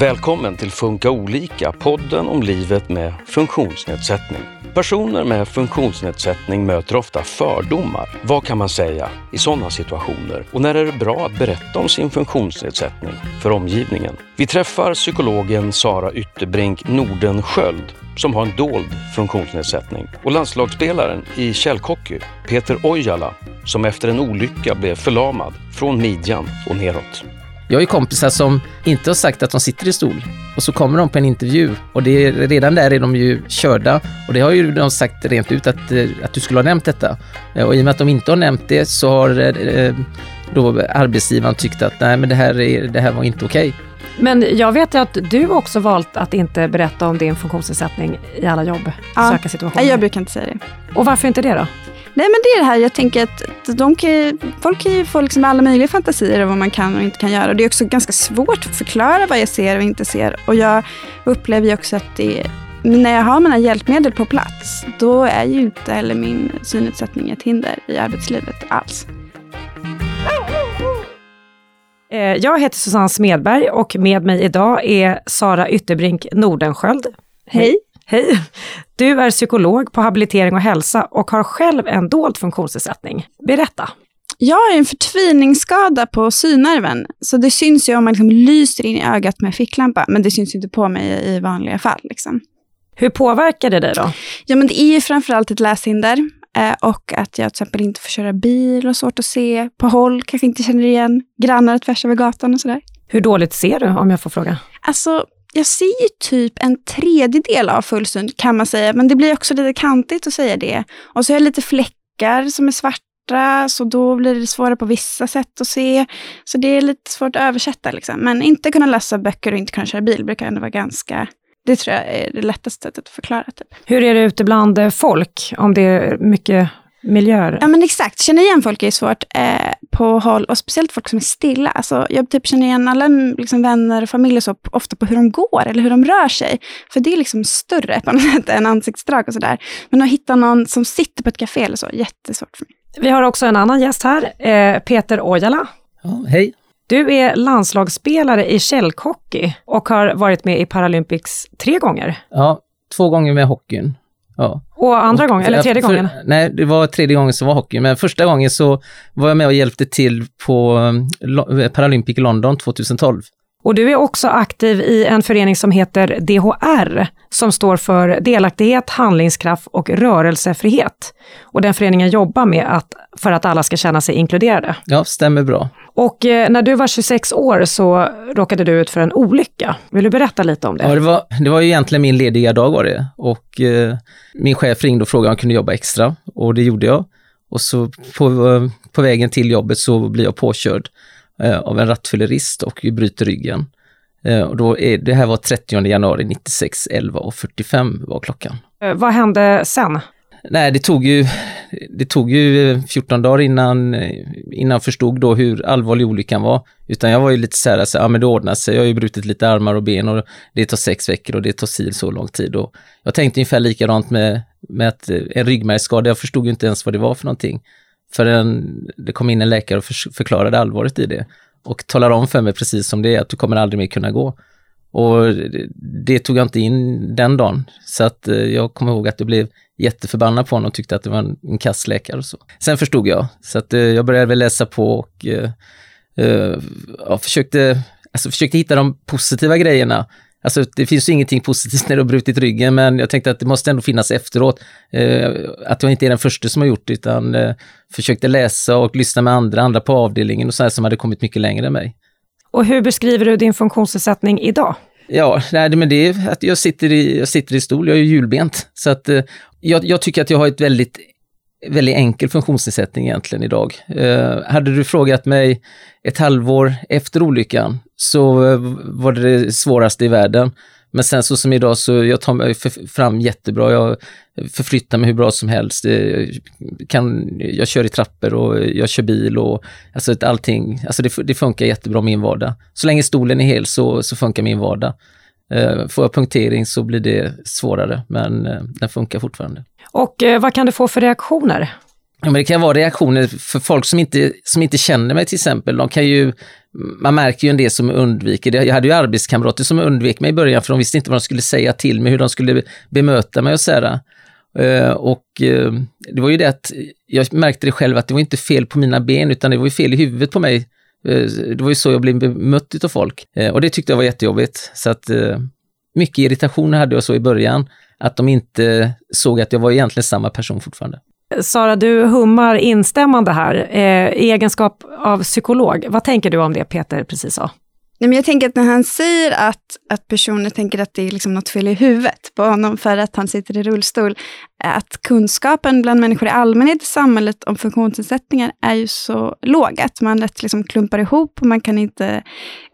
Välkommen till Funka olika, podden om livet med funktionsnedsättning. Personer med funktionsnedsättning möter ofta fördomar. Vad kan man säga i sådana situationer? Och när är det bra att berätta om sin funktionsnedsättning för omgivningen? Vi träffar psykologen Sara Ytterbrink Nordenskjöld som har en dold funktionsnedsättning och landslagsspelaren i källhockey Peter Ojala som efter en olycka blev förlamad från midjan och neråt. Jag har ju kompisar som inte har sagt att de sitter i stol och så kommer de på en intervju och det är, redan där är de ju körda och det har ju de sagt rent ut att, eh, att du skulle ha nämnt detta. Eh, och i och med att de inte har nämnt det så har eh, då arbetsgivaren tyckt att nej men det här, är, det här var inte okej. Okay. Men jag vet ju att du också valt att inte berätta om din funktionsnedsättning i alla jobb, ja. söka situationer. Jag brukar inte säga det. Och varför inte det då? Nej men det är det här, jag tänker att de kan, folk kan ju få liksom alla möjliga fantasier om vad man kan och inte kan göra. Och det är också ganska svårt att förklara vad jag ser och inte ser. Och jag upplever ju också att det när jag har mina hjälpmedel på plats, då är ju inte heller min synnedsättning ett hinder i arbetslivet alls. Eh, jag heter Susanne Smedberg och med mig idag är Sara Ytterbrink Nordensköld. Hej! Hej! Du är psykolog på habilitering och hälsa och har själv en dold funktionsnedsättning. Berätta! Jag har en förtviningsskada på synnerven, så det syns ju om man liksom lyser in i ögat med ficklampa, men det syns inte på mig i vanliga fall. Liksom. Hur påverkar det dig då? Ja, men det är ju framförallt ett läshinder eh, och att jag till exempel inte får köra bil och svårt att se på håll, kanske inte känner igen grannar tvärs över gatan och sådär. Hur dåligt ser du, om jag får fråga? Alltså, jag ser typ en tredjedel av fullsyn kan man säga, men det blir också lite kantigt att säga det. Och så har jag lite fläckar som är svarta, så då blir det svårare på vissa sätt att se. Så det är lite svårt att översätta. Liksom. Men inte kunna läsa böcker och inte kunna köra bil brukar ändå vara ganska det tror jag är det lättaste sättet att förklara. Typ. Hur är det ute bland eh, folk, om det är mycket miljöer? Ja men exakt, känna igen folk är svårt eh, på håll, och speciellt folk som är stilla. Alltså, jag typ känner igen alla liksom, vänner och familj så ofta på hur de går eller hur de rör sig. För det är liksom större på något sätt än ansiktsdrag och sådär. Men att hitta någon som sitter på ett café eller så, jättesvårt för mig. Vi har också en annan gäst här, eh, Peter Ojala. Ja, hej. Du är landslagsspelare i källhockey och har varit med i Paralympics tre gånger. Ja, två gånger med hockeyn Ja. Och andra gången, eller tredje för, gången? Nej, det var tredje gången som var hockey, men första gången så var jag med och hjälpte till på eh, Paralympic London 2012. Och du är också aktiv i en förening som heter DHR, som står för delaktighet, handlingskraft och rörelsefrihet. Och den föreningen jobbar med att, för att alla ska känna sig inkluderade. Ja, stämmer bra. Och eh, när du var 26 år så råkade du ut för en olycka. Vill du berätta lite om det? Ja, det var, det var egentligen min lediga dag var det. Och eh, min chef ringde och frågade om jag kunde jobba extra. Och det gjorde jag. Och så på, eh, på vägen till jobbet så blir jag påkörd eh, av en rattfyllerist och bryter ryggen. Eh, och då är, det här var 30 januari 96, 11.45 var klockan. Eh, vad hände sen? Nej, det tog ju, det tog ju eh, 14 dagar innan, eh, innan jag förstod då hur allvarlig olyckan var. Utan jag var ju lite så här, alltså, ja men det ordnar sig, jag har ju brutit lite armar och ben och det tar sex veckor och det tar sil så lång tid. Och jag tänkte ungefär likadant med, med att eh, en ryggmärgsskada, jag förstod ju inte ens vad det var för någonting. Förrän det kom in en läkare och förklarade allvaret i det. Och talade om för mig precis som det är, att du kommer aldrig mer kunna gå. Och det tog jag inte in den dagen. Så att jag kommer ihåg att det blev jätteförbannad på honom och tyckte att det var en, en kassläkare och så. Sen förstod jag, så att eh, jag började väl läsa på och uh, uh, försökte, alltså försökte hitta de positiva grejerna. Alltså det finns ju ingenting positivt när du har brutit ryggen, men jag tänkte att det måste ändå finnas efteråt. Uh, att jag inte är den första som har gjort det, utan försökte läsa och lyssna med andra, andra på avdelningen och så här som hade kommit mycket längre än mig. Och hur beskriver du din funktionsnedsättning idag? Ja, nej, men det är att jag sitter i, jag sitter i stol, jag är hjulbent. Så att eh, jag, jag, tycker att jag har ett väldigt, väldigt enkel funktionsnedsättning egentligen idag. Eh, hade du frågat mig ett halvår efter olyckan så eh, var det det svåraste i världen. Men sen så som idag så jag tar mig fram jättebra. Jag förflyttar mig hur bra som helst. Jag, kan, jag kör i trappor och jag kör bil och alltså allting. Alltså det, det funkar jättebra min vardag. Så länge stolen är hel så, så funkar min vardag. Eh, får jag punktering så blir det svårare, men eh, den funkar fortfarande. Och eh, vad kan du få för reaktioner? Ja, men det kan vara reaktioner för folk som inte, som inte känner mig till exempel. De kan ju, man märker ju en del som undviker det. Jag hade ju arbetskamrater som undvek mig i början för de visste inte vad de skulle säga till mig, hur de skulle bemöta mig och sådär. Och det var ju det att jag märkte det själv att det var inte fel på mina ben utan det var ju fel i huvudet på mig. Eh, det var ju så jag blev bemött av folk eh, och det tyckte jag var jättejobbigt. Så att eh, mycket irritation hade jag så i början, att de inte såg att jag var egentligen samma person fortfarande. Sara, du hummar instämmande här. I egenskap av psykolog, vad tänker du om det Peter precis sa? Nej, men jag tänker att när han säger att, att personer tänker att det är liksom något fel i huvudet på honom för att han sitter i rullstol, att kunskapen bland människor i allmänhet i samhället om funktionsnedsättningar är ju så låg, att man lätt liksom klumpar ihop och man kan inte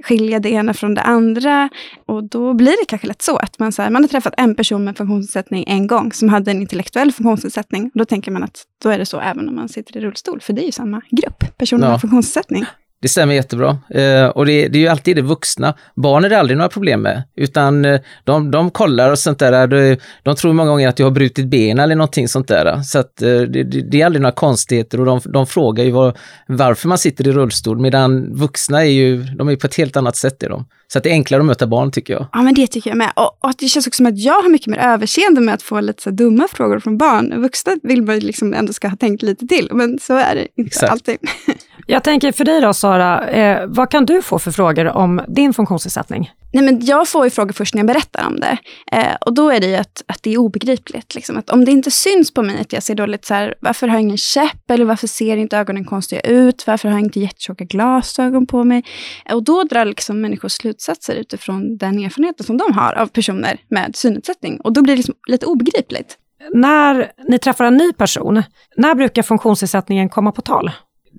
skilja det ena från det andra. Och då blir det kanske lätt så att man, så här, man har träffat en person med funktionsnedsättning en gång, som hade en intellektuell funktionsnedsättning. Och då tänker man att då är det så även om man sitter i rullstol, för det är ju samma grupp personer ja. med funktionsnedsättning. Det stämmer jättebra. Eh, och det, det, är ju alltid det vuxna. Barn är det aldrig några problem med, utan eh, de, de kollar och sånt där. De, de tror många gånger att jag har brutit ben eller någonting sånt där. Så att eh, det, det, är aldrig några konstigheter och de, de frågar ju var, varför man sitter i rullstol, medan vuxna är ju, de är på ett helt annat sätt är de. Så att det är enklare att möta barn tycker jag. Ja, men det tycker jag med. Och, och det känns också som att jag har mycket mer överseende med att få lite så dumma frågor från barn. Vuxna vill man liksom ändå ska ha tänkt lite till, men så är det inte Exakt. alltid. Jag tänker för dig då Sara, eh, vad kan du få för frågor om din funktionsnedsättning? Nej, men jag får ju frågor först när jag berättar om det. Eh, och då är det ju att, att det är obegripligt. Liksom. Att om det inte syns på mig att jag ser dåligt, så här, varför har jag ingen käpp? Eller varför ser inte ögonen konstiga ut? Varför har jag inte jättetjocka glasögon på mig? Och då drar liksom människor slutsatser utifrån den erfarenheten som de har av personer med synnedsättning. Och då blir det liksom lite obegripligt. När ni träffar en ny person, när brukar funktionsnedsättningen komma på tal?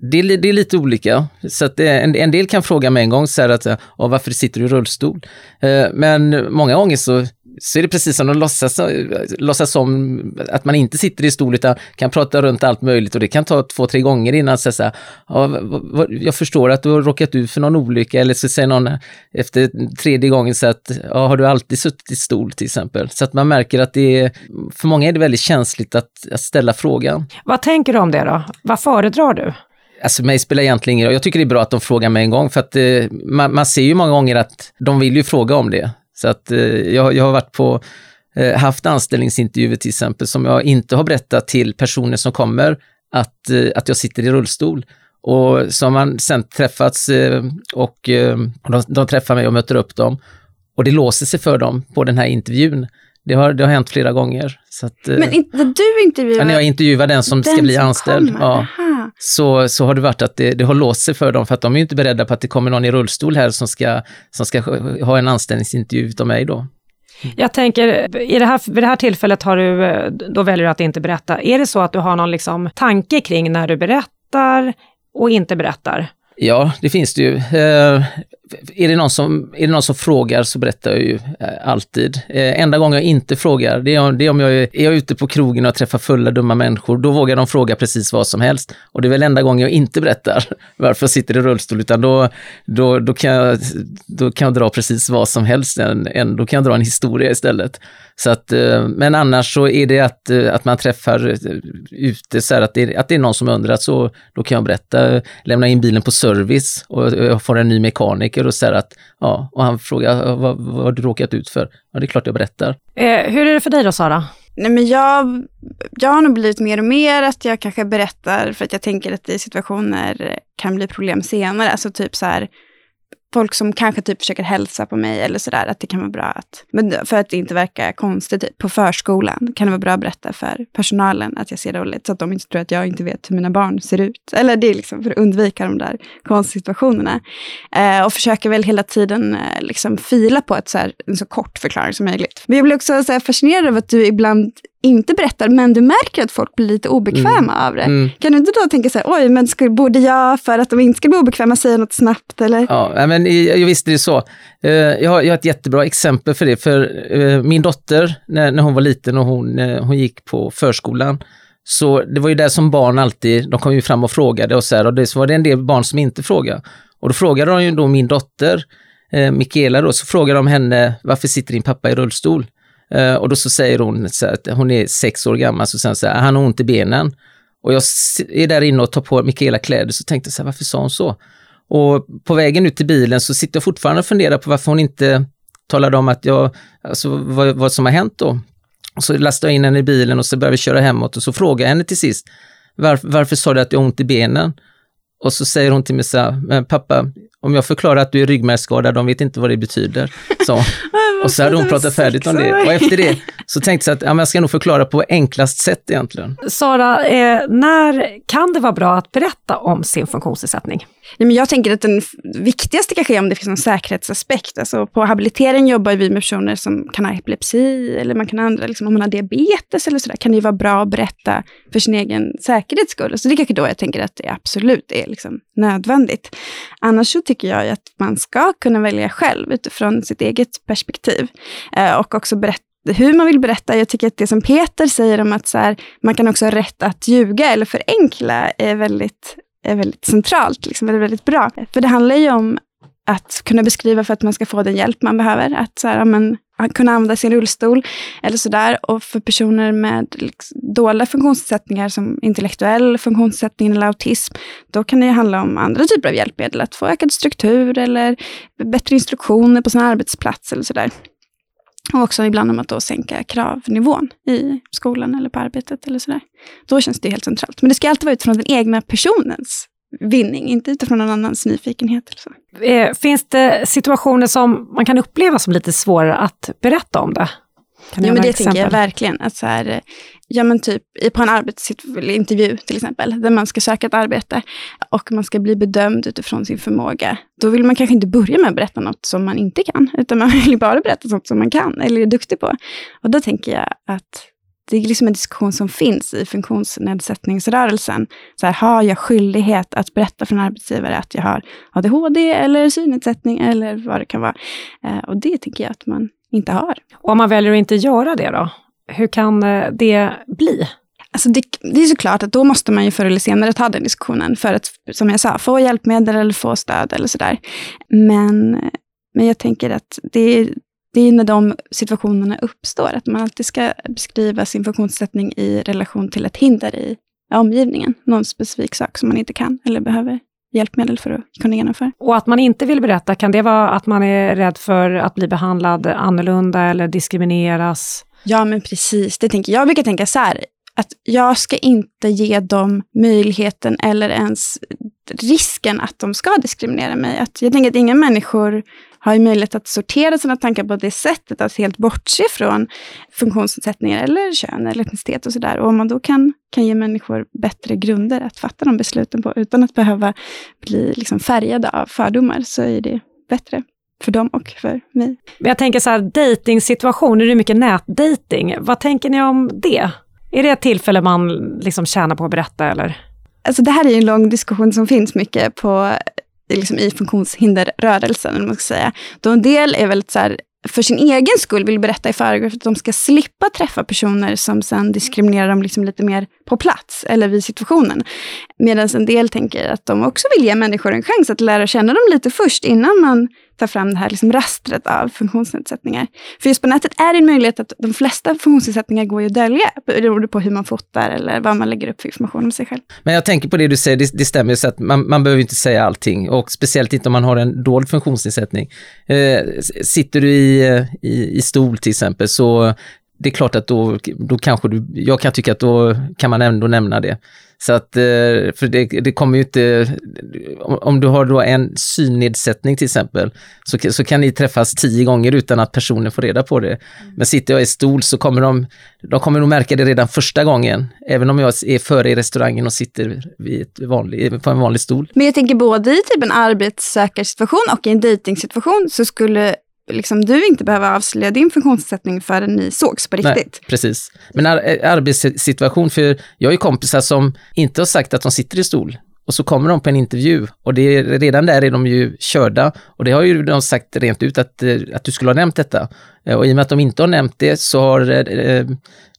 Det, är, det är lite olika. Så att eh, en, en del kan fråga mig en gång så att, eh, varför sitter du i rullstol? Eh, men många gånger så, så är det precis som de låtsas, eh, låtsas som att man inte sitter i stol utan kan prata runt allt möjligt och det kan ta två, tre gånger innan så här, oh, jag förstår att du har råkat ut för någon olycka eller så säger någon efter tredje gången så att, oh, har du alltid suttit i stol till exempel? Så att man märker att det är, för många är det väldigt känsligt att, att ställa frågan. Vad tänker du om det då? Vad föredrar du? Alltså mig spelar egentligen ingen roll. Jag tycker det är bra att de frågar mig en gång för att eh, man, man, ser ju många gånger att de vill ju fråga om det. Så att eh, jag, jag har varit på, eh, haft anställningsintervjuer till exempel som jag inte har berättat till personer som kommer att, eh, att jag sitter i rullstol. Och så har man sen träffats eh, och, eh, och de, de träffar mig och möter upp dem. Och det låser sig för dem på den här intervjun. Det har, det har hänt flera gånger. Så att, Men inte du intervjuar? När jag intervjuar den som den ska bli som anställd. Ja så, så har det varit att det, det har låst sig för dem, för att de är inte beredda på att det kommer någon i rullstol här som ska, som ska ha en anställningsintervju av mig då. Jag tänker, i det här, vid det här tillfället har du, då väljer du att inte berätta. Är det så att du har någon liksom tanke kring när du berättar och inte berättar? Ja, det finns det ju. Är, det någon som, är det någon som frågar så berättar jag ju eh, alltid. Eh, enda gången jag inte frågar, det är, det är om jag är, är jag ute på krogen och träffar fulla dumma människor. Då vågar de fråga precis vad som helst. Och det är väl enda gången jag inte berättar varför jag sitter i rullstol, utan då, då, då, kan, jag, då kan jag dra precis vad som helst. En, en, då kan jag dra en historia istället. Så att, eh, men annars så är det att, eh, att man träffar eh, ute, så att, det, att det är någon som undrar, så då kan jag berätta, lämna in bilen på service och jag får en ny mekaniker och säger att, ja, och han frågar vad, vad har du råkat ut för? Ja, det är klart jag berättar. Eh, hur är det för dig då, Sara? Nej, men jag, jag har nog blivit mer och mer att jag kanske berättar för att jag tänker att det i situationer kan bli problem senare. Alltså typ så här, folk som kanske typ försöker hälsa på mig eller sådär, att det kan vara bra att, men för att det inte verkar konstigt, typ, på förskolan kan det vara bra att berätta för personalen att jag ser dåligt, så att de inte tror att jag inte vet hur mina barn ser ut. Eller det är liksom för att undvika de där konstsituationerna. Eh, och försöker väl hela tiden eh, liksom fila på ett så här, en så kort förklaring som möjligt. Men jag blir också så fascinerad av att du ibland inte berättar, men du märker att folk blir lite obekväma mm. av det. Mm. Kan du inte då tänka så här, oj, men skulle, borde jag, för att de inte ska bli obekväma, säga något snabbt? Eller? Ja, men visst är det så. Eh, jag har, jag har ett jättebra exempel för det, för eh, min dotter, när, när hon var liten och hon, hon gick på förskolan, så det var ju där som barn alltid, de kom ju fram och frågade och så här, och det, så var det en del barn som inte frågade. Och då frågade de ju då min dotter, eh, Mikaela då, så frågade de henne, varför sitter din pappa i rullstol? Eh, och då så säger hon så att hon är sex år gammal, så säger så här, ah, han har ont i benen. Och jag är där inne och tar på Mikaela kläder, så tänkte jag så här, varför sa hon så? Och på vägen ut till bilen så sitter jag fortfarande och funderar på varför hon inte talade om att jag, alltså vad, vad som har hänt då. Och så lastade jag in henne i bilen och så började vi köra hemåt och så frågade jag henne till sist, varför, varför sa du att jag har ont i benen? Och så säger hon till mig så här, men pappa, om jag förklarar att du är ryggmärgsskadad, de vet inte vad det betyder. Så. Och så hade hon pratat färdigt om det. Och efter det så tänkte jag att ja, jag ska nog förklara på enklast sätt egentligen. Sara, eh, när kan det vara bra att berätta om sin funktionsnedsättning? Nej, men jag tänker att den viktigaste kanske är om det finns en säkerhetsaspekt. Alltså på habilitering jobbar vi med personer som kan ha epilepsi eller man kan andra, liksom, om man har diabetes eller sådär, kan det ju vara bra att berätta för sin egen säkerhets skull. Så det är kanske då jag tänker att det absolut är liksom nödvändigt. Annars så tycker jag att man ska kunna välja själv utifrån sitt eget perspektiv eh, och också berätta hur man vill berätta. Jag tycker att det som Peter säger om att så här, man kan också ha rätt att ljuga eller förenkla är väldigt är väldigt centralt, liksom, väldigt, väldigt bra. För det handlar ju om att kunna beskriva för att man ska få den hjälp man behöver. Att så här, men, kunna använda sin rullstol eller sådär. Och för personer med liksom, dolda funktionsnedsättningar som intellektuell funktionsnedsättning eller autism, då kan det handla om andra typer av hjälpmedel. Att få ökad struktur eller bättre instruktioner på sin arbetsplats eller sådär. Och också ibland om att då sänka kravnivån i skolan eller på arbetet eller sådär. Då känns det helt centralt. Men det ska alltid vara utifrån den egna personens vinning, inte utifrån någon annans nyfikenhet. Eller så. Eh, finns det situationer som man kan uppleva som lite svårare att berätta om det? Kan ja, men det tänker jag verkligen. Att så här, ja, men typ på en arbetsintervju till exempel, där man ska söka ett arbete och man ska bli bedömd utifrån sin förmåga. Då vill man kanske inte börja med att berätta något som man inte kan, utan man vill bara berätta något som man kan eller är duktig på. Och då tänker jag att det är liksom en diskussion som finns i funktionsnedsättningsrörelsen. Så här, har jag skyldighet att berätta för en arbetsgivare att jag har ADHD eller synnedsättning eller vad det kan vara? Eh, och det tycker jag att man inte har. Och om man väljer att inte göra det då? Hur kan eh, det bli? Alltså det, det, är såklart att då måste man ju förr eller senare ta den diskussionen för att, som jag sa, få hjälpmedel eller få stöd eller sådär. Men, men jag tänker att det, det är när de situationerna uppstår, att man alltid ska beskriva sin funktionssättning i relation till ett hinder i omgivningen. Någon specifik sak som man inte kan eller behöver hjälpmedel för att kunna genomföra. Och att man inte vill berätta, kan det vara att man är rädd för att bli behandlad annorlunda eller diskrimineras? Ja, men precis. Det tänker, jag brukar tänka så här, att jag ska inte ge dem möjligheten eller ens risken att de ska diskriminera mig. Att jag tänker att inga människor har ju möjlighet att sortera sina tankar på det sättet, att helt bortse från funktionsnedsättningar eller kön eller etnicitet och sådär. Och om man då kan, kan ge människor bättre grunder att fatta de besluten på, utan att behöva bli liksom färgade av fördomar, så är det bättre för dem och för mig. Jag tänker så här, dejtingsituationer, det är mycket nätdating. Vad tänker ni om det? Är det ett tillfälle man liksom tjänar på att berätta eller? Alltså det här är en lång diskussion som finns mycket på liksom i funktionshinderrörelsen, eller man ska säga. Då en del är väldigt så här, för sin egen skull vill berätta i förväg för att de ska slippa träffa personer som sen diskriminerar dem liksom lite mer på plats eller vid situationen. Medan en del tänker att de också vill ge människor en chans att lära känna dem lite först innan man ta fram det här liksom rastret av funktionsnedsättningar. För just på nätet är det en möjlighet att de flesta funktionsnedsättningar går att dölja, beroende på hur man fotar eller vad man lägger upp för information om sig själv. Men jag tänker på det du säger, det, det stämmer så att man, man behöver inte säga allting och speciellt inte om man har en dold funktionsnedsättning. Eh, sitter du i, eh, i, i stol till exempel så det är klart att då, då kanske du, jag kan tycka att då kan man ändå nämna det. Så att, eh, för det, det kommer ju inte, om du har då en synnedsättning till exempel, så, så kan ni träffas tio gånger utan att personen får reda på det. Men sitter jag i stol så kommer de, de kommer nog märka det redan första gången, även om jag är före i restaurangen och sitter vanlig, på en vanlig stol. Men jag tänker både i typ en arbetssökarsituation och i en dejtingsituation så skulle liksom, du inte behöva avslöja din funktionsnedsättning förrän ni sågs på riktigt. Nej, precis. Men ar eh, arbetssituation, för jag har ju kompisar som inte har sagt att de sitter i stol och så kommer de på en intervju och det är, redan där är de ju körda och det har ju de sagt rent ut att, eh, att du skulle ha nämnt detta. Eh, och i och med att de inte har nämnt det så har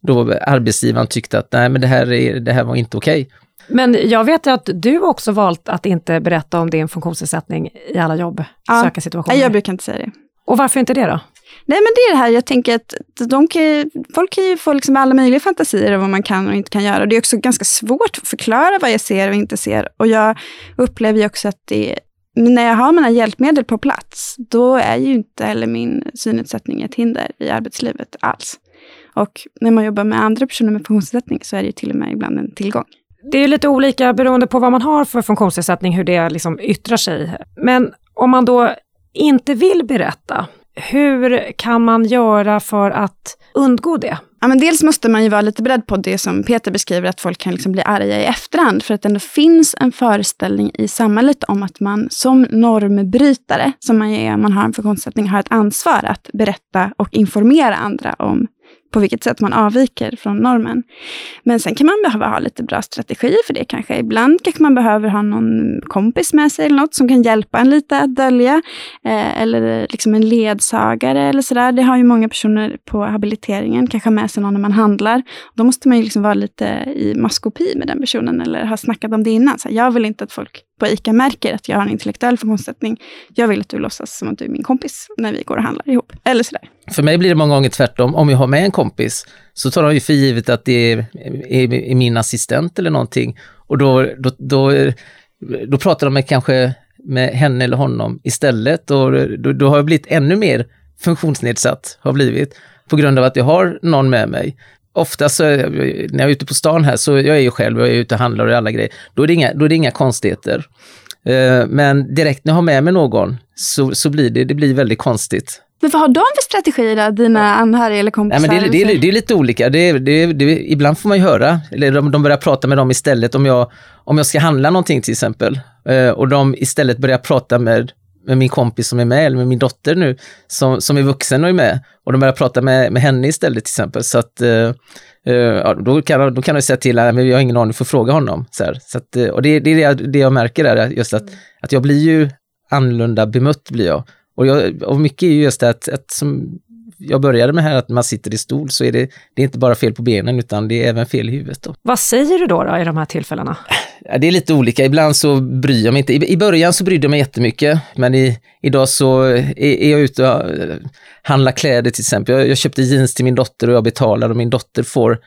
då arbetsgivaren tyckt att nej men det här, är, det här var inte okej. Okay. Men jag vet att du också valt att inte berätta om din funktionsnedsättning i alla jobb, ja. söka situationer. Nej, jag brukar inte säga det. Och varför inte det då? Nej men det är det här, jag tänker att de kan, folk kan ju få liksom alla möjliga fantasier om vad man kan och inte kan göra. Det är också ganska svårt att förklara vad jag ser och inte ser. Och jag upplever ju också att det, när jag har mina hjälpmedel på plats, då är ju inte heller min synnedsättning ett hinder i arbetslivet alls. Och när man jobbar med andra personer med funktionsnedsättning så är det ju till och med ibland en tillgång. Det är lite olika beroende på vad man har för funktionsnedsättning, hur det liksom yttrar sig. Men om man då inte vill berätta, hur kan man göra för att undgå det? Ja, men dels måste man ju vara lite beredd på det som Peter beskriver, att folk kan liksom bli arga i efterhand. För att det ändå finns en föreställning i samhället om att man som normbrytare, som man är om man har en funktionsnedsättning, har ett ansvar att berätta och informera andra om på vilket sätt man avviker från normen. Men sen kan man behöva ha lite bra strategier för det kanske. Ibland kanske man behöver ha någon kompis med sig eller något som kan hjälpa en lite att dölja. Eh, eller liksom en ledsagare eller sådär. Det har ju många personer på habiliteringen, kanske med sig någon när man handlar. Då måste man ju liksom vara lite i maskopi med den personen eller ha snackat om det innan. Så jag vill inte att folk på ICA märker att jag har en intellektuell funktionssättning. Jag vill att du låtsas som att du är min kompis när vi går och handlar ihop. Eller sådär. För mig blir det många gånger tvärtom. Om jag har med en kompis så tar de ju för givet att det är, är, är min assistent eller någonting. Och då, då, då, då pratar de med kanske med henne eller honom istället och då, då har jag blivit ännu mer funktionsnedsatt, har blivit, på grund av att jag har någon med mig. Ofta så, när jag är ute på stan här, så jag är ju själv, jag är ute och handlar och alla grejer, då är det inga, då är det inga konstigheter. Eh, men direkt när jag har med mig någon så, så blir det, det blir väldigt konstigt. Men vad har de för strategier dina anhöriga eller kompisar? Ja, men det, det, det, är lite olika. Det, det, ibland får man ju höra, eller de, de börjar prata med dem istället om jag, om jag ska handla någonting till exempel. Eh, och de istället börjar prata med, med min kompis som är med, eller med min dotter nu, som, som är vuxen och är med. Och de börjar prata med, med henne istället till exempel. Så att, eh, eh då, kan, då kan de säga till, att jag har ingen aning, får fråga honom. Så, så att, och det, det är det jag, det jag märker där, just att, att jag blir ju annorlunda bemött blir jag. Och, jag, och mycket är ju just det att, att som jag började med här, att man sitter i stol, så är det, det är inte bara fel på benen, utan det är även fel i huvudet. Då. Vad säger du då, då i de här tillfällena? Det är lite olika. Ibland så bryr jag mig inte. I, i början så brydde jag mig jättemycket, men i, idag så är, är jag ute och handlar kläder till exempel. Jag, jag köpte jeans till min dotter och jag betalar och min dotter får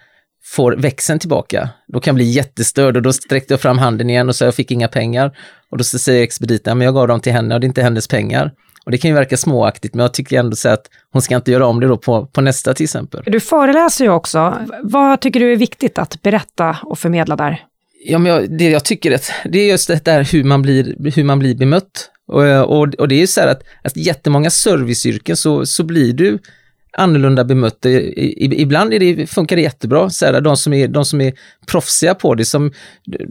får växeln tillbaka, då kan jag bli jättestörd och då sträckte jag fram handen igen och sa jag fick inga pengar. Och då säger expediten, men jag gav dem till henne och det är inte hennes pengar. Och det kan ju verka småaktigt, men jag tycker ändå så att hon ska inte göra om det då på, på nästa till exempel. Du föreläser ju också. Vad tycker du är viktigt att berätta och förmedla där? Ja, men jag, det jag tycker att det är just det där hur man blir, hur man blir bemött. Och, och, och det är ju så här att, att jättemånga serviceyrken så, så blir du annorlunda bemött. Ibland är det, funkar det jättebra, så här, de, som är, de som är proffsiga på det, som eh,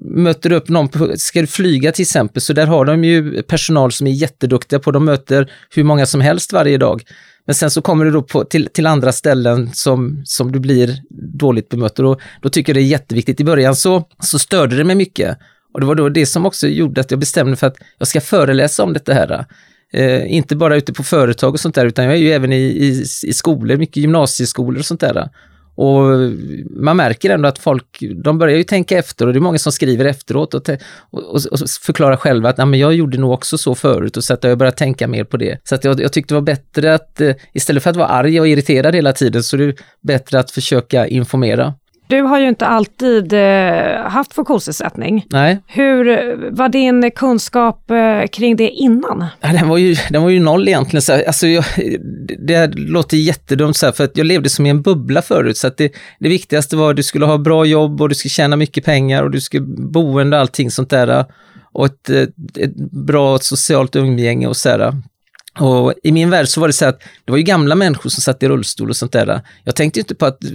möter upp någon, ska du flyga till exempel, så där har de ju personal som är jätteduktiga på, de möter hur många som helst varje dag. Men sen så kommer du då på, till, till andra ställen som, som du blir dåligt bemött och då, då tycker jag det är jätteviktigt. I början så, så störde det mig mycket och det var då det som också gjorde att jag bestämde mig för att jag ska föreläsa om det här. Eh, inte bara ute på företag och sånt där, utan jag är ju även i, i, i skolor, mycket gymnasieskolor och sånt där. Och man märker ändå att folk, de börjar ju tänka efter och det är många som skriver efteråt och, och, och förklarar själva att men jag gjorde nog också så förut och så att jag börjat tänka mer på det. Så att jag, jag tyckte det var bättre att eh, istället för att vara arg och irriterad hela tiden så är det bättre att försöka informera. Du har ju inte alltid eh, haft funktionsnedsättning. Nej. Hur var din kunskap eh, kring det innan? Ja, den, var ju, den var ju noll egentligen. Så alltså jag, det låter jättedumt så här, för att jag levde som i en bubbla förut. Så att det, det viktigaste var att du skulle ha bra jobb och du skulle tjäna mycket pengar och du skulle boende och allting sånt där. Och ett, ett bra socialt umgänge och så här. Och I min värld så var det så att det var ju gamla människor som satt i rullstol och sånt där. Jag tänkte inte på att eh,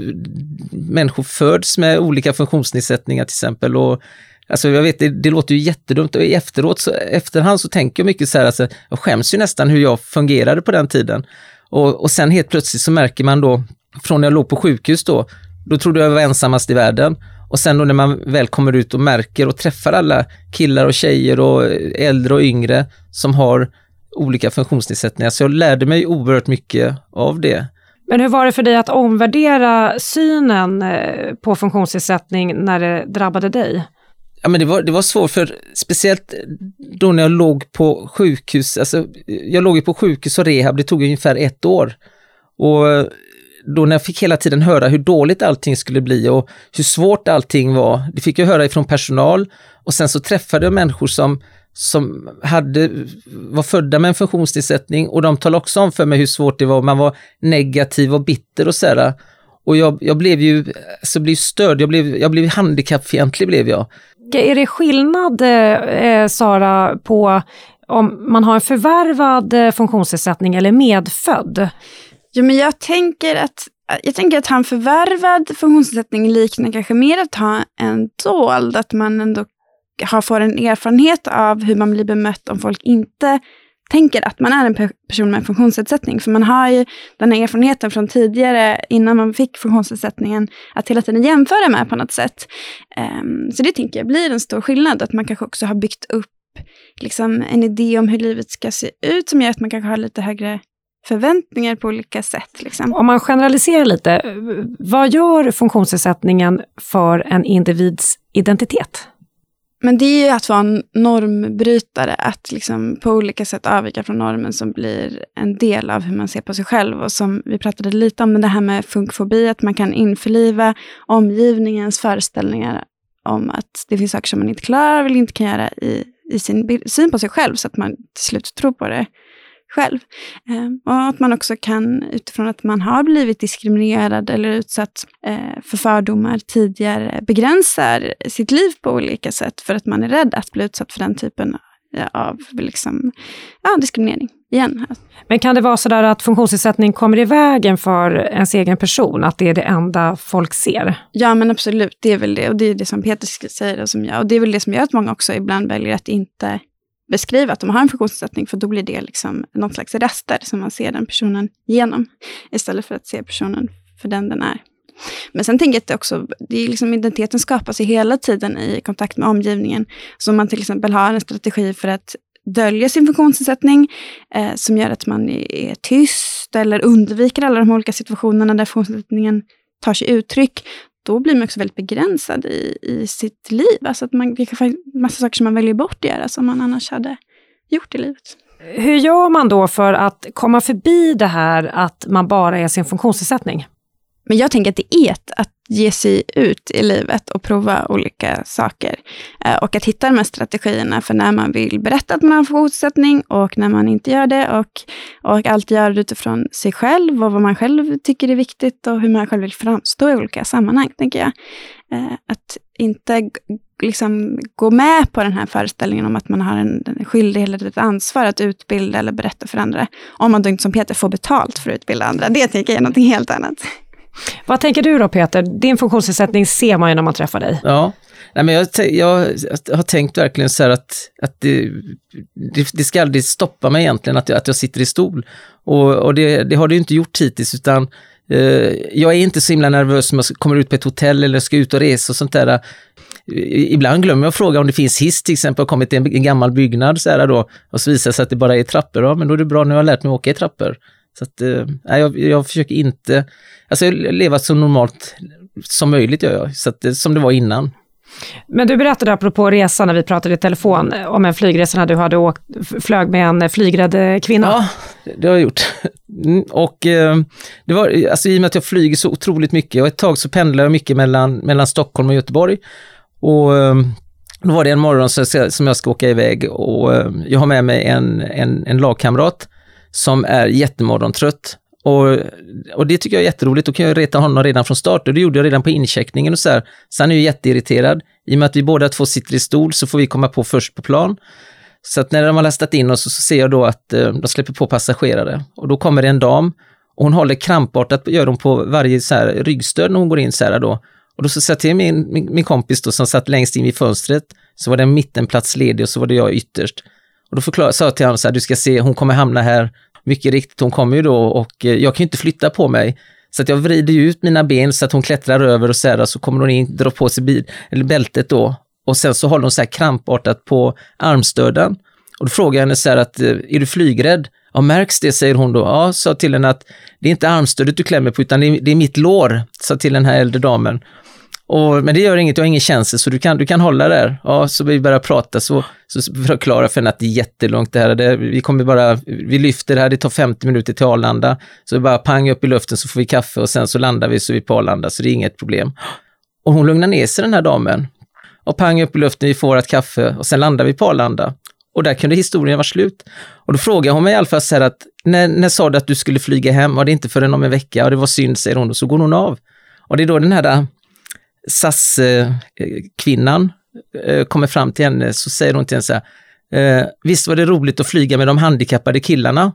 människor föds med olika funktionsnedsättningar till exempel. Och, alltså jag vet, det, det låter ju jättedumt och i efteråt, så, efterhand så tänker jag mycket så här, alltså, jag skäms ju nästan hur jag fungerade på den tiden. Och, och sen helt plötsligt så märker man då, från när jag låg på sjukhus då, då trodde jag var ensammast i världen. Och sen då när man väl kommer ut och märker och träffar alla killar och tjejer och eh, äldre och yngre som har olika funktionsnedsättningar. Så jag lärde mig oerhört mycket av det. Men hur var det för dig att omvärdera synen eh, på funktionsnedsättning när det drabbade dig? Ja, men det var, det var svårt för speciellt då när jag låg på sjukhus, alltså jag låg ju på sjukhus och rehab, det tog ungefär ett år. Och då när jag fick hela tiden höra hur dåligt allting skulle bli och hur svårt allting var, det fick jag höra ifrån personal och sen så träffade jag människor som, som hade, var födda med en funktionsnedsättning och de talade också om för mig hur svårt det var, man var negativ och bitter och sådär. Och jag, jag blev ju alltså blev störd, jag blev, jag blev handikappfientlig blev jag. Är det skillnad, eh, Sara, på om man har en förvärvad eh, funktionsnedsättning eller medfödd? Jo, men jag tänker att jag tänker att ha en förvärvad funktionsnedsättning liknar kanske mer att ha en dold, att man ändå har, får en erfarenhet av hur man blir bemött om folk inte tänker att man är en person med en funktionsnedsättning. För man har ju den här erfarenheten från tidigare, innan man fick funktionsnedsättningen, att hela tiden jämföra med på något sätt. Um, så det tänker jag blir en stor skillnad, att man kanske också har byggt upp liksom, en idé om hur livet ska se ut, som gör att man kanske har lite högre förväntningar på olika sätt. Liksom. Om man generaliserar lite, eh, vad gör funktionsnedsättningen för en individs identitet? Men det är ju att vara en normbrytare, att liksom på olika sätt avvika från normen som blir en del av hur man ser på sig själv. Och som vi pratade lite om, det här med funkfobi, att man kan införliva omgivningens föreställningar om att det finns saker som man inte klarar eller inte kan göra i, i sin syn på sig själv, så att man till slut tror på det själv. Ehm, och att man också kan, utifrån att man har blivit diskriminerad eller utsatt eh, för fördomar tidigare, begränsar sitt liv på olika sätt för att man är rädd att bli utsatt för den typen av liksom, ja, diskriminering igen. Men kan det vara så där att funktionsnedsättning kommer i vägen för ens egen person, att det är det enda folk ser? Ja, men absolut, det är väl det. Och det är det som Peter säger och som jag. Och det är väl det som gör att många också ibland väljer att inte beskriva att de har en funktionsnedsättning, för då blir det liksom någon slags rester som man ser den personen genom, istället för att se personen för den den är. Men sen tänker jag att det också, det är liksom identiteten skapas ju hela tiden i kontakt med omgivningen. Så om man till exempel har en strategi för att dölja sin funktionsnedsättning, eh, som gör att man är tyst eller undviker alla de olika situationerna där funktionsnedsättningen tar sig uttryck, då blir man också väldigt begränsad i, i sitt liv. Alltså att man, det kan vara massa saker som man väljer bort att göra, som man annars hade gjort i livet. Hur gör man då för att komma förbi det här att man bara är sin funktionsnedsättning? Men jag tänker att det är ett, att ge sig ut i livet och prova olika saker. Eh, och att hitta de här strategierna för när man vill berätta att man har en funktionsnedsättning och när man inte gör det. Och, och alltid göra det utifrån sig själv och vad man själv tycker är viktigt och hur man själv vill framstå i olika sammanhang, tänker jag. Eh, att inte liksom gå med på den här föreställningen om att man har en, en skyldighet eller ett ansvar att utbilda eller berätta för andra. Om man då inte som Peter får betalt för att utbilda andra. Det tänker jag är någonting helt annat. Vad tänker du då Peter? Din funktionsnedsättning ser man ju när man träffar dig. Ja, Nej, men jag, jag, har tänkt verkligen så här att, att det, det, det, ska aldrig stoppa mig egentligen att jag, att jag sitter i stol. Och, och det, det har det ju inte gjort hittills utan eh, jag är inte så himla nervös om jag kommer ut på ett hotell eller ska ut och resa och sånt där. Ibland glömmer jag att fråga om det finns hiss till exempel, har kommit till en, en gammal byggnad så här då, och så visar det sig att det bara är trappor. Ja, men då är det bra, nu har jag lärt mig att åka i trappor. Så att, eh, jag, jag försöker inte, alltså leva så normalt som möjligt gör jag, så att, eh, som det var innan. Men du berättade apropå resan när vi pratade i telefon om en flygresa när du hade åkt, flög med en flygrädd kvinna. Ja, det har jag gjort. Mm, och eh, det var, alltså i och med att jag flyger så otroligt mycket och ett tag så pendlade jag mycket mellan, mellan Stockholm och Göteborg. Och eh, då var det en morgon som jag ska åka iväg och eh, jag har med mig en, en, en lagkamrat som är jättemorgontrött. Och, och det tycker jag är jätteroligt, då kan jag reta honom redan från start och det gjorde jag redan på incheckningen och så här. Så han är ju jätteirriterad. I och med att vi båda två sitter i stol så får vi komma på först på plan. Så att när de har lastat in oss så, ser jag då att eh, de släpper på passagerare och då kommer det en dam och hon håller krampartat, gör hon på varje så här ryggstöd när hon går in så här då. Och då så sa jag till min, min, min kompis då som satt längst in vid fönstret, så var det en mittenplats ledig och så var det jag ytterst. Och då förklarade, sa jag till honom så här, du ska se, hon kommer hamna här. Mycket riktigt, hon kommer ju då och eh, jag kan ju inte flytta på mig. Så att jag vrider ut mina ben så att hon klättrar över och så här, så kommer hon in, drar på sig bil, eller bältet då. Och sen så håller hon så här krampartat på armstöden. Och då frågar jag henne så här att, eh, är du flygrädd? Ja, märks det, säger hon då. Ja, sa till henne att det är inte armstödet du klämmer på, utan det är, det är mitt lår, sa till den här äldre damen. Och, men det gör inget, jag har ingen känsel så du kan, du kan hålla där. Ja, så vi börjar prata så, så förklarar för henne att det är jättelångt det här. Det, vi kommer bara, vi lyfter det här, det tar 50 minuter till Arlanda. Så vi bara pang upp i luften så får vi kaffe och sen så landar vi så är vi på Arlanda så det är inget problem. Och hon lugnar ner sig den här damen. Och pang upp i luften, vi får ett kaffe och sen landar vi på Arlanda. Och där kunde historien vara slut. Och då frågar hon mig i alla fall så här att, när, när sa du att du skulle flyga hem? Var det inte förrän om en vecka? Och det var synd, säger hon, och så går hon av. Och det är då den här SAS-kvinnan eh, kommer fram till henne, så säger hon till henne så här, eh, visst var det roligt att flyga med de handikappade killarna?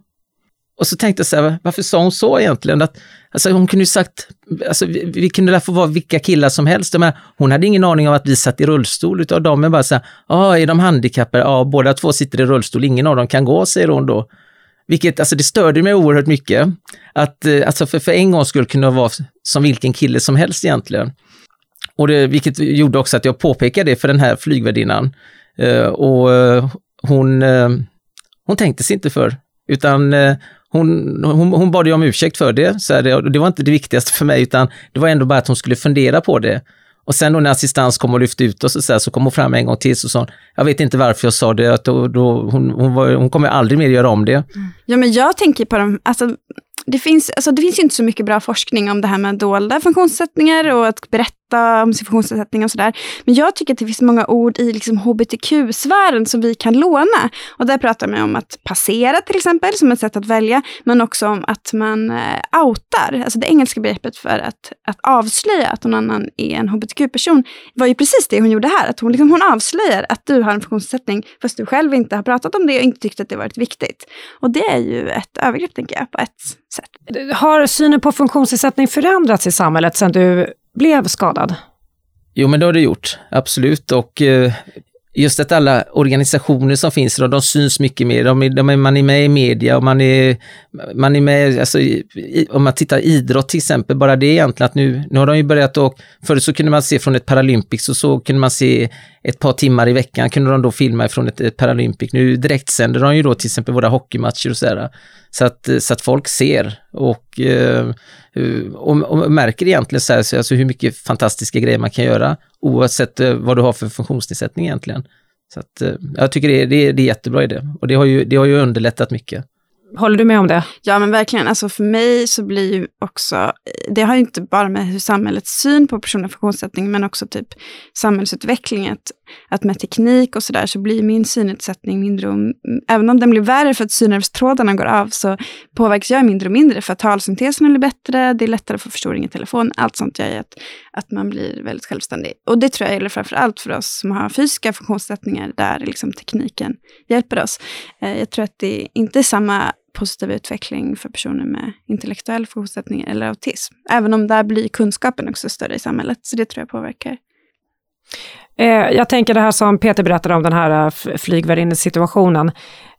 Och så tänkte jag så här, varför sa hon så egentligen? Att, alltså hon kunde ju sagt, alltså vi, vi kunde få vara vilka killar som helst. Menar, hon hade ingen aning om att vi satt i rullstol, utav dem men bara så här, ja, är de handikappade? Ja, båda två sitter i rullstol, ingen av dem kan gå, säger hon då. Vilket, alltså det störde mig oerhört mycket. Att, eh, alltså för, för en gång skulle kunna vara som vilken kille som helst egentligen. Och det, vilket gjorde också att jag påpekade det för den här flygvärdinnan. Eh, och eh, hon, eh, hon tänkte sig inte för, utan eh, hon, hon, hon bad ju om ursäkt för det, så det, det var inte det viktigaste för mig, utan det var ändå bara att hon skulle fundera på det. Och sen då när assistans kom och lyfte ut oss och så, här, så kom hon fram en gång till och sa, jag vet inte varför jag sa det, att då, då, hon, hon, var, hon kommer aldrig mer göra om det. Mm. Ja, men jag tänker på de, alltså, det finns, alltså det finns inte så mycket bra forskning om det här med dolda funktionssättningar och att berätta om sin funktionsnedsättning och sådär. Men jag tycker att det finns många ord i liksom hbtq-sfären som vi kan låna. Och där pratar man om att passera till exempel, som ett sätt att välja, men också om att man eh, outar, alltså det engelska begreppet för att, att avslöja att någon annan är en hbtq-person, var ju precis det hon gjorde här. Att hon, liksom, hon avslöjar att du har en funktionsnedsättning, fast du själv inte har pratat om det och inte tyckt att det varit viktigt. Och det är ju ett övergrepp, tänker jag, på ett sätt. Har synen på funktionsnedsättning förändrats i samhället sedan du blev skadad? Jo, men det har det gjort, absolut. Och eh, just att alla organisationer som finns idag, de syns mycket mer. De, de, man är med i media och man är, man är med, alltså, i, om man tittar idrott till exempel, bara det egentligen att nu, nu har de ju börjat och förut så kunde man se från ett Paralympics och så kunde man se ett par timmar i veckan kunde de då filma från ett, ett Paralympic. Nu direktsänder de ju då till exempel våra hockeymatcher och sådär. Så att, så att folk ser och, eh, eh, och, och märker egentligen så här, alltså hur mycket fantastiska grejer man kan göra oavsett eh, vad du har för funktionsnedsättning egentligen. Så att, eh, jag tycker det är, det, är, det är jättebra idé och det har, ju, det har ju underlättat mycket. Håller du med om det? Ja, men verkligen. Alltså för mig så blir ju också, det har ju inte bara med hur samhällets syn på personer med funktionsnedsättning, men också typ samhällsutveckling, att, att med teknik och sådär så blir min synnedsättning mindre och, även om den blir värre för att synnervstrådarna går av, så påverkas jag mindre och mindre för att talsyntesen blir bättre, det är lättare att få förstoring i telefon, allt sånt gör ju att, att man blir väldigt självständig. Och det tror jag gäller framför allt för oss som har fysiska funktionsnedsättningar, där liksom tekniken hjälper oss. Eh, jag tror att det inte är samma positiv utveckling för personer med intellektuell funktionsnedsättning eller autism. Även om där blir kunskapen också större i samhället, så det tror jag påverkar. Eh, jag tänker det här som Peter berättade om, den här eh, flygvärdinnesituationen.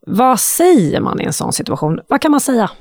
Vad säger man i en sån situation? Vad kan man säga?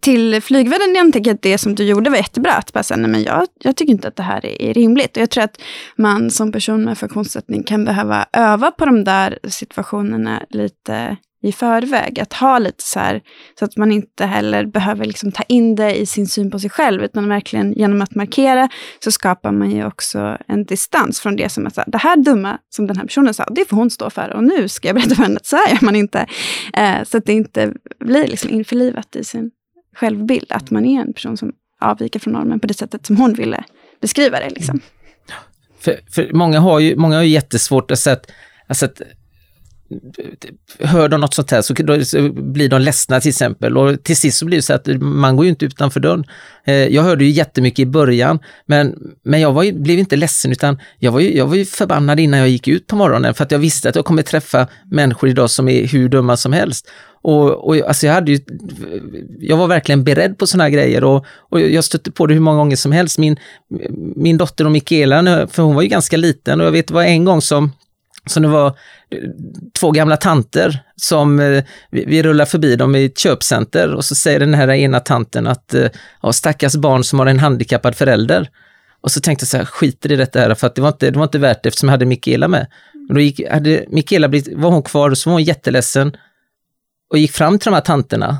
Till flygvärden, jag tänker att det som du gjorde var jättebra. Att bara säga, nej, men jag, jag tycker inte att det här är, är rimligt. Och jag tror att man som person med funktionsnedsättning kan behöva öva på de där situationerna lite i förväg. Att ha lite så här, så att man inte heller behöver liksom ta in det i sin syn på sig själv, utan verkligen genom att markera så skapar man ju också en distans från det som är så här, det här dumma som den här personen sa, det får hon stå för och nu ska jag berätta för henne att så här gör man inte. Eh, så att det inte blir liksom införlivat i sin självbild, att man är en person som avviker från normen på det sättet som hon ville beskriva det. Liksom. Mm. För, för många har ju många har ju jättesvårt att säga att, alltså att hör de något sånt här så blir de ledsna till exempel och till sist så blir det så att man går ju inte utanför dörren. Eh, jag hörde ju jättemycket i början men, men jag var ju, blev inte ledsen utan jag var, ju, jag var ju förbannad innan jag gick ut på morgonen för att jag visste att jag kommer träffa människor idag som är hur dumma som helst. Och, och alltså jag, hade ju, jag var verkligen beredd på sådana här grejer och, och jag stötte på det hur många gånger som helst. Min, min dotter och Mikaela, för hon var ju ganska liten och jag vet det var en gång som så det var eh, två gamla tanter som eh, vi, vi rullar förbi dem i ett köpcenter och så säger den här ena tanten att eh, ja, stackars barn som har en handikappad förälder. Och så tänkte jag så här, skiter i detta här för att det var inte, det var inte värt det eftersom jag hade Mikaela med. Och då gick, hade Mikaela blivit, var hon kvar och så var hon jätteledsen och gick fram till de här tanterna.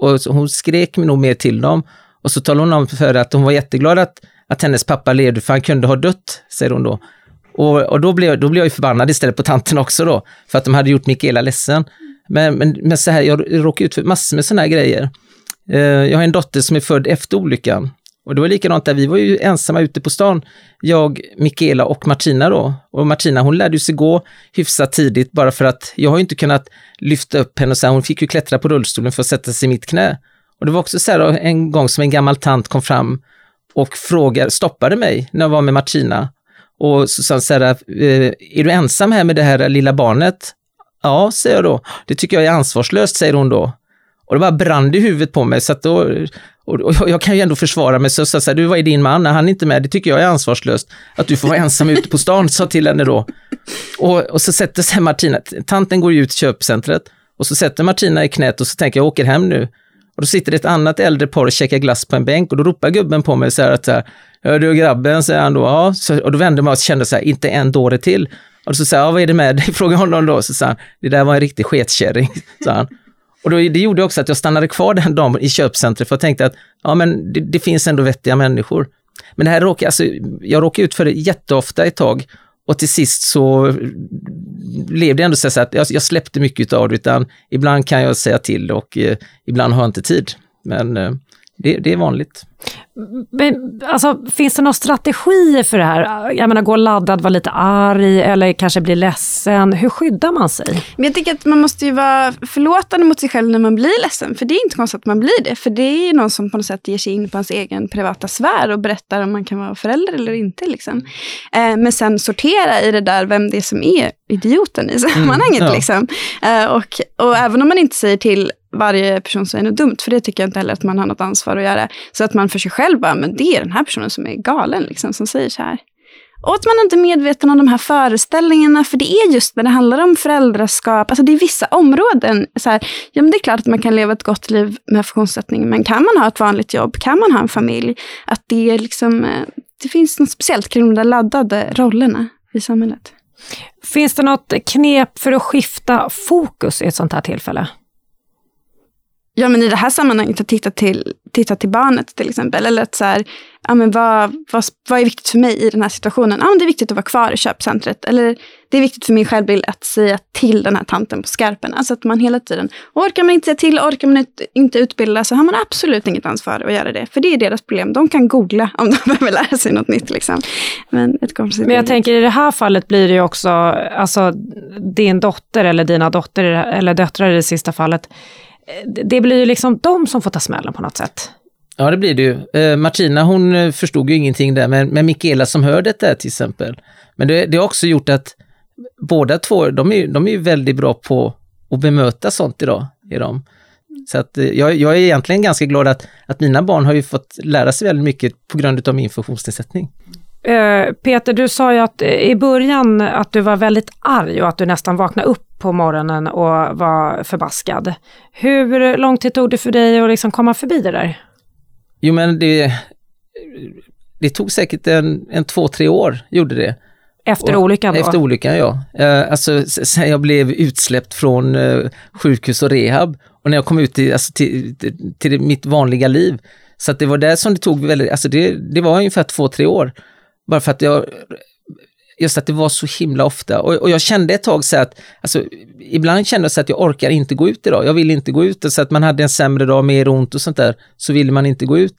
Och hon skrek nog mer till dem och så talade hon om för att hon var jätteglad att att hennes pappa levde för han kunde ha dött, säger hon då. Och, och då, blev, då blev jag ju förbannad istället på tanten också då, för att de hade gjort Mikaela ledsen. Men, men, men så här, jag råkade ut för massor med sådana här grejer. Eh, jag har en dotter som är född efter olyckan. Och det var likadant där, vi var ju ensamma ute på stan, jag, Mikaela och Martina då. Och Martina hon lärde sig gå hyfsat tidigt bara för att jag har ju inte kunnat lyfta upp henne och så här, hon fick ju klättra på rullstolen för att sätta sig i mitt knä. Och det var också så här en gång som en gammal tant kom fram och frågade, stoppade mig när jag var med Martina. Och så sa han så här, eh, är du ensam här med det här lilla barnet? Ja, säger jag då. Det tycker jag är ansvarslöst, säger hon då. Och det bara brann i huvudet på mig, så att då, och, jag kan ju ändå försvara mig, så sa jag du, vad är din man? När han är inte med, det tycker jag är ansvarslöst. Att du får vara ensam ute på stan, sa till henne då. Och, och så sätter sig Martina, tanten går ju ut till köpcentret, och så sätter Martina i knät och så tänker jag, jag åker hem nu. Och då sitter det ett annat äldre par och käkar glass på en bänk och då ropar gubben på mig så här att så här, Hör du grabben, säger han då. Ja, så, och då vände mig och kände så här, inte en dåre till. Och så sa jag, vad är det med dig? Frågade honom då. Så sa han, det där var en riktig sketkärring, sa han. Och då, det gjorde också att jag stannade kvar den dagen i köpcentret för jag tänkte att ja, men det, det finns ändå vettiga människor. Men det här råkade, alltså, jag råkade ut för det jätteofta ett tag och till sist så blev det ändå så att jag, jag släppte mycket av det, utan ibland kan jag säga till och eh, ibland har jag inte tid. Men eh, det, det är vanligt. Men, alltså, finns det några strategier för det här? Jag menar, gå laddad, vara lite arg eller kanske bli ledsen. Hur skyddar man sig? Men jag tycker att man måste ju vara förlåtande mot sig själv när man blir ledsen. För det är inte konstigt att man blir det. För det är ju någon som på något sätt ger sig in på ens egen privata sfär och berättar om man kan vara förälder eller inte. Liksom. Eh, men sen sortera i det där vem det är som är idioten i sammanhanget. Mm, ja. liksom. eh, och, och även om man inte säger till varje person säger något dumt, för det tycker jag inte heller att man har något ansvar att göra. Så att man för sig själv bara, men det är den här personen som är galen, liksom, som säger så här. Och att man inte är medveten om de här föreställningarna, för det är just när det handlar om föräldraskap, alltså det är vissa områden, så här, ja men det är klart att man kan leva ett gott liv med funktionsnedsättning, men kan man ha ett vanligt jobb, kan man ha en familj, att det är liksom, eh, det finns något speciellt kring de där laddade rollerna i samhället. Finns det något knep för att skifta fokus i ett sånt här tillfälle? Ja, men i det här sammanhanget att titta till, titta till barnet till exempel. Eller att så här, ja, men vad, vad, vad är viktigt för mig i den här situationen? Ja, men det är viktigt att vara kvar i köpcentret. Eller det är viktigt för min självbild att säga till den här tanten på skarpen. Alltså att man hela tiden, orkar man inte säga till, orkar man inte utbilda, så har man absolut inget ansvar att göra det. För det är deras problem. De kan googla om de behöver lära sig något nytt. Liksom. Men, ett men jag tänker i det här fallet blir det ju också, alltså din dotter eller dina dotter, eller döttrar i det sista fallet, Eh, det blir ju liksom de som får ta smällen på något sätt. Ja, det blir det ju. Eh, Martina hon eh, förstod ju ingenting där, men, men Mikaela som hör detta till exempel. Men det, det har också gjort att båda två, de är, de är ju väldigt bra på att bemöta sånt idag. I dem. Så att eh, jag, jag är egentligen ganska glad att, att mina barn har ju fått lära sig väldigt mycket på grund av min funktionsnedsättning. Eh, Peter, du sa ju att i början att du var väldigt arg och att du nästan vaknade upp på morgonen och var förbaskad. Hur lång tid tog det för dig att liksom komma förbi det där? Jo men det, det tog säkert en, en två, tre år, gjorde det. Efter olyckan då? Efter olyckan ja. Uh, alltså sen jag blev utsläppt från uh, sjukhus och rehab och när jag kom ut till, alltså, till, till, till mitt vanliga liv. Så att det var där som det tog väldigt, alltså det, det var ungefär två, tre år. Bara för att jag just att det var så himla ofta. Och, och jag kände ett tag så att, alltså, ibland kände jag så att jag orkar inte gå ut idag. Jag vill inte gå ut. Så att man hade en sämre dag, mer ont och sånt där, så ville man inte gå ut.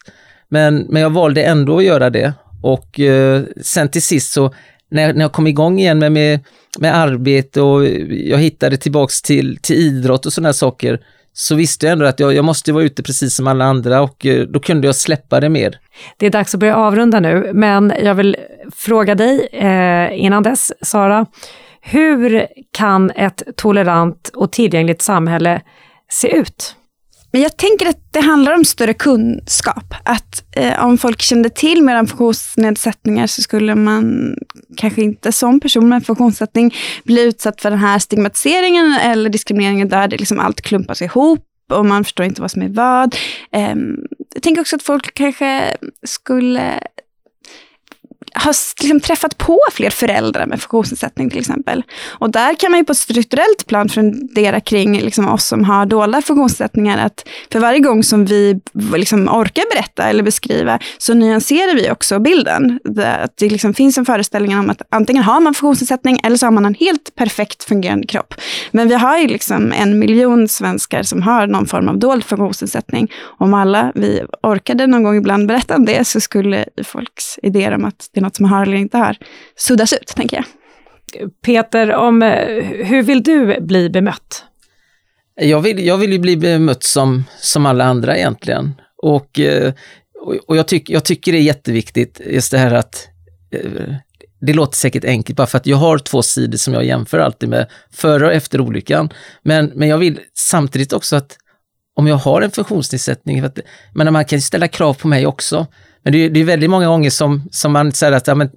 Men, men jag valde ändå att göra det. Och eh, sen till sist så, när, när jag kom igång igen med, med, med arbete och jag hittade tillbaks till, till idrott och sådana saker, så visste jag ändå att jag, jag måste vara ute precis som alla andra och eh, då kunde jag släppa det mer. Det är dags att börja avrunda nu, men jag vill fråga dig eh, innan dess, Sara. Hur kan ett tolerant och tillgängligt samhälle se ut? Men jag tänker att det handlar om större kunskap. Att eh, om folk kände till mer om funktionsnedsättningar så skulle man kanske inte som person med funktionsnedsättning bli utsatt för den här stigmatiseringen eller diskrimineringen där det liksom allt klumpas ihop och man förstår inte vad som är vad. Eh, jag tänker också att folk kanske skulle har liksom träffat på fler föräldrar med funktionsnedsättning till exempel. Och där kan man ju på ett strukturellt plan fundera kring liksom oss som har dolda funktionsnedsättningar, att för varje gång som vi liksom orkar berätta eller beskriva, så nyanserar vi också bilden. Att det liksom finns en föreställning om att antingen har man funktionsnedsättning eller så har man en helt perfekt fungerande kropp. Men vi har ju liksom en miljon svenskar som har någon form av dold funktionsnedsättning. Om alla vi orkade någon gång ibland berätta om det, så skulle folks idéer om att det något som har eller inte har suddas ut, tänker jag. Peter, om, hur vill du bli bemött? Jag vill, jag vill ju bli bemött som, som alla andra egentligen. Och, eh, och jag, tyck, jag tycker det är jätteviktigt just det här att eh, det låter säkert enkelt bara för att jag har två sidor som jag jämför alltid med före och efter olyckan. Men, men jag vill samtidigt också att om jag har en funktionsnedsättning, för att, men man kan ställa krav på mig också. Men det är, det är väldigt många gånger som, som man säger att ja, men,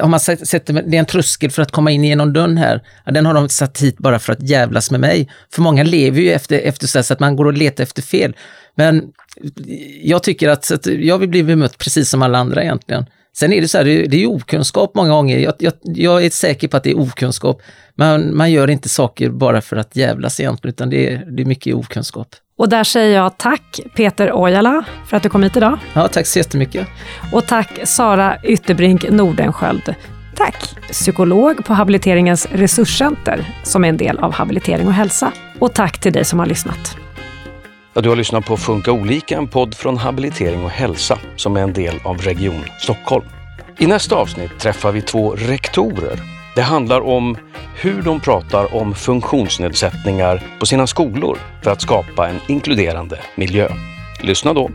om man sätter, det är en tröskel för att komma in genom dörren här. Ja, den har de satt hit bara för att jävlas med mig. För många lever ju efter, efter så att man går och letar efter fel. Men jag tycker att, att jag vill bli bemött precis som alla andra egentligen. Sen är det så här, det är okunskap många gånger. Jag, jag, jag, är säker på att det är okunskap. Man, man gör inte saker bara för att jävlas egentligen, utan det är, det är mycket okunskap. Och där säger jag tack Peter Ojala för att du kom hit idag. Ja, tack så jättemycket. Och tack Sara Ytterbrink Nordenskjöld. Tack. Psykolog på Habiliteringens resurscenter som är en del av Habilitering och hälsa. Och tack till dig som har lyssnat. Ja, du har lyssnat på Funka olika, en podd från Habilitering och hälsa som är en del av Region Stockholm. I nästa avsnitt träffar vi två rektorer. Det handlar om hur de pratar om funktionsnedsättningar på sina skolor för att skapa en inkluderande miljö. Lyssna då!